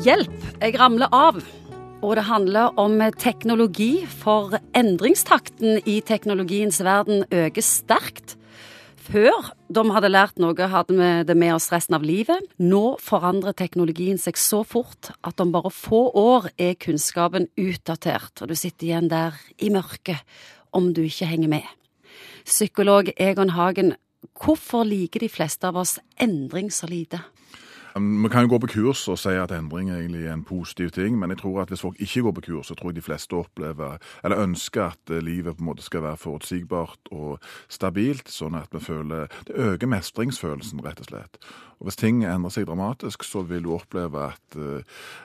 Hjelp, jeg ramler av. Og det handler om teknologi, for endringstakten i teknologiens verden øker sterkt. Før de hadde lært noe, hadde vi det med oss resten av livet. Nå forandrer teknologien seg så fort at om bare få år er kunnskapen utdatert, og du sitter igjen der i mørket om du ikke henger med. Psykolog Egon Hagen, hvorfor liker de fleste av oss endring så lite? Vi kan jo gå på kurs og si at endring egentlig er en positiv ting, men jeg tror at hvis folk ikke går på kurs, så tror jeg de fleste opplever, eller ønsker at eh, livet på en måte skal være forutsigbart og stabilt, sånn at vi føler Det øker mestringsfølelsen, rett og slett. Og Hvis ting endrer seg dramatisk, så vil du oppleve at, eh,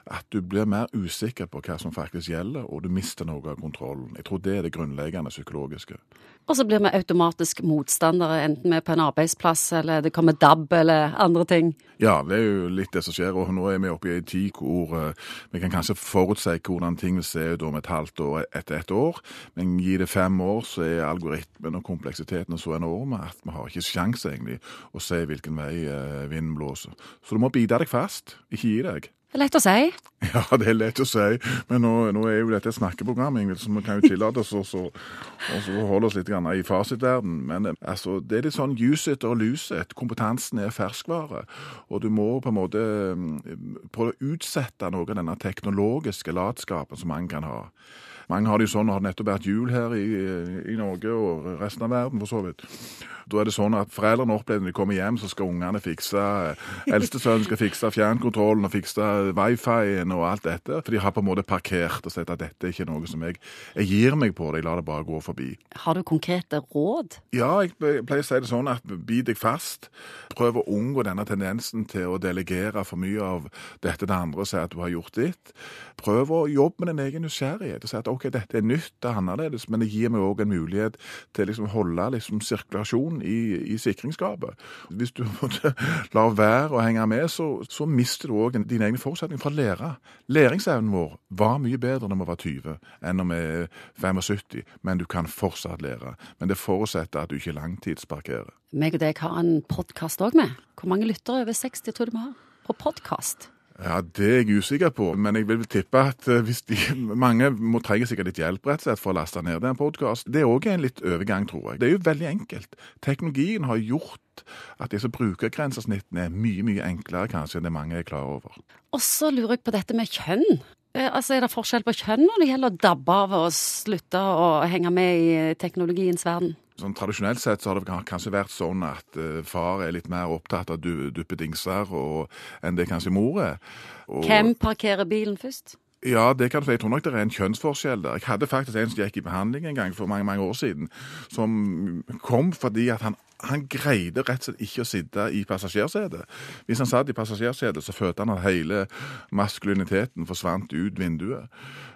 at du blir mer usikker på hva som faktisk gjelder, og du mister noe av kontrollen. Jeg tror det er det grunnleggende psykologiske. Og så blir vi automatisk motstandere, enten vi er på en arbeidsplass, eller det kommer DAB eller andre ting. Ja, det er jo litt det som skjer. Og nå er vi oppe i en tid hvor uh, vi kan kanskje forutse hvordan ting vil se ut om et halvt år etter et år. Men gi det fem år, så er algoritmen og kompleksiteten så enorme at vi har ikke sjanse egentlig å se hvilken vei uh, vinden blåser. Så du må bite deg fast, ikke gi deg. Det er lett å si. Ja, det er lett å si, men nå, nå er jo dette et snakkeprogram, Ingvild, så vi kan jo tillate oss å holde oss litt i fasitverden. Men eh, altså, det er litt sånn use it or lose it. Kompetansen er ferskvare. Og du må på en måte mm, prøve å utsette noe av denne teknologiske latskapen som mange kan ha. Mange har det jo sånn, og har nettopp vært jul her i, i Norge og resten av verden, for så vidt. Da er det sånn at foreldrene opplever når de kommer hjem, så skal ungene fikse Eldstesønnen skal fikse fjernkontrollen og fikse wifi-en og alt dette. For de har på en måte parkert og sett at dette er ikke noe som jeg Jeg gir meg på det, jeg lar det bare gå forbi. Har du konkrete råd? Ja, jeg pleier å si det sånn at bit deg fast. Prøv å unngå denne tendensen til å delegere for mye av dette til andre og si at du har gjort ditt. Prøv å jobbe med din egen nysgjerrighet og si at OK, dette er nytt, det er annerledes, men det gir meg òg en mulighet til å liksom holde liksom sirkulasjon i, i sikringsskapet. Hvis du måtte la være å henge med, så, så mister du òg dine egne forutsetninger for å lære. Læringsevnen vår var mye bedre når vi var 20 enn når vi er 75, men du kan fortsatt lære. Men det forutsetter at du ikke langtidsparkerer. Meg og deg har en podkast òg med. Hvor mange lyttere over 60 tror du vi har på podkast? Ja, Det er jeg usikker på, men jeg vil tippe at eh, hvis de, mange må trenger sikkert litt hjelp rett og slett for å laste ned den podkast. Det er òg en litt overgang, tror jeg. Det er jo veldig enkelt. Teknologien har gjort at disse brukergrensesnittene er mye mye enklere kanskje enn det mange er klar over. Og så lurer jeg på dette med kjønn. Eh, altså, Er det forskjell på kjønn når det gjelder å dabbe av og slutte å henge med i teknologiens verden? Sånn Tradisjonelt sett så har det kanskje vært sånn at uh, far er litt mer opptatt av du, duppedingser enn det kanskje mor er. Og, Hvem parkerer bilen først? Ja, det kan du si. Jeg tror nok det er en kjønnsforskjell der. Jeg hadde faktisk en som gikk i behandling en gang for mange mange år siden, som kom fordi at han han greide rett og slett ikke å sitte i passasjersetet. Hvis han satt i passasjersetet, så følte han at hele maskuliniteten forsvant ut vinduet.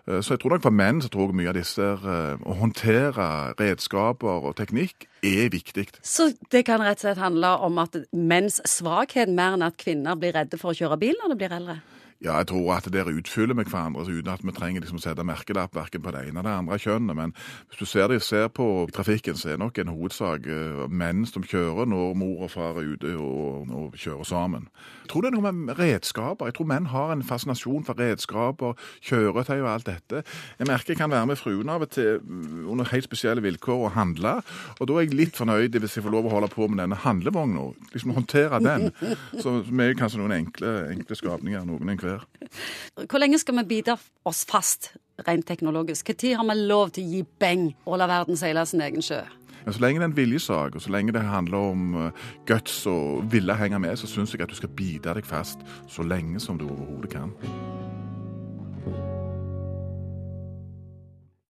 Eh, så jeg tror nok for menn så tror jeg mye av disse eh, Å håndtere redskaper og teknikk er viktig. Så det kan rett og slett handle om at menns svakhet mer enn at kvinner blir redde for å kjøre bil når de blir eldre? Ja, jeg tror at dere utfyller med hverandre uten at vi trenger liksom å sette merkelapp verken på det ene eller det andre kjønnet. Men hvis du ser, det, ser på trafikken, så er det nok en hovedsak uh, menn som kjører når mor og far er ute og, og, kjører sammen. Jeg tror det er noe med redskaper. Jeg tror menn har en fascinasjon for redskaper, kjøretøy og alt dette. Jeg merker jeg kan være med fruen av og til mm, under helt spesielle vilkår og handle. Og da er jeg litt fornøyd hvis jeg får lov å holde på med denne handlevogna. Liksom håndtere den. Så vi er kanskje noen enkle, enkle skapninger, noen enhver før. Hvor lenge skal vi bite oss fast rent teknologisk? Når har vi lov til å gi beng og la verden seile sin egen sjø? Men Så lenge det er en viljesak, og så lenge det handler om uh, guts og ville henge med, så syns jeg at du skal bite deg fast så lenge som du overhodet kan.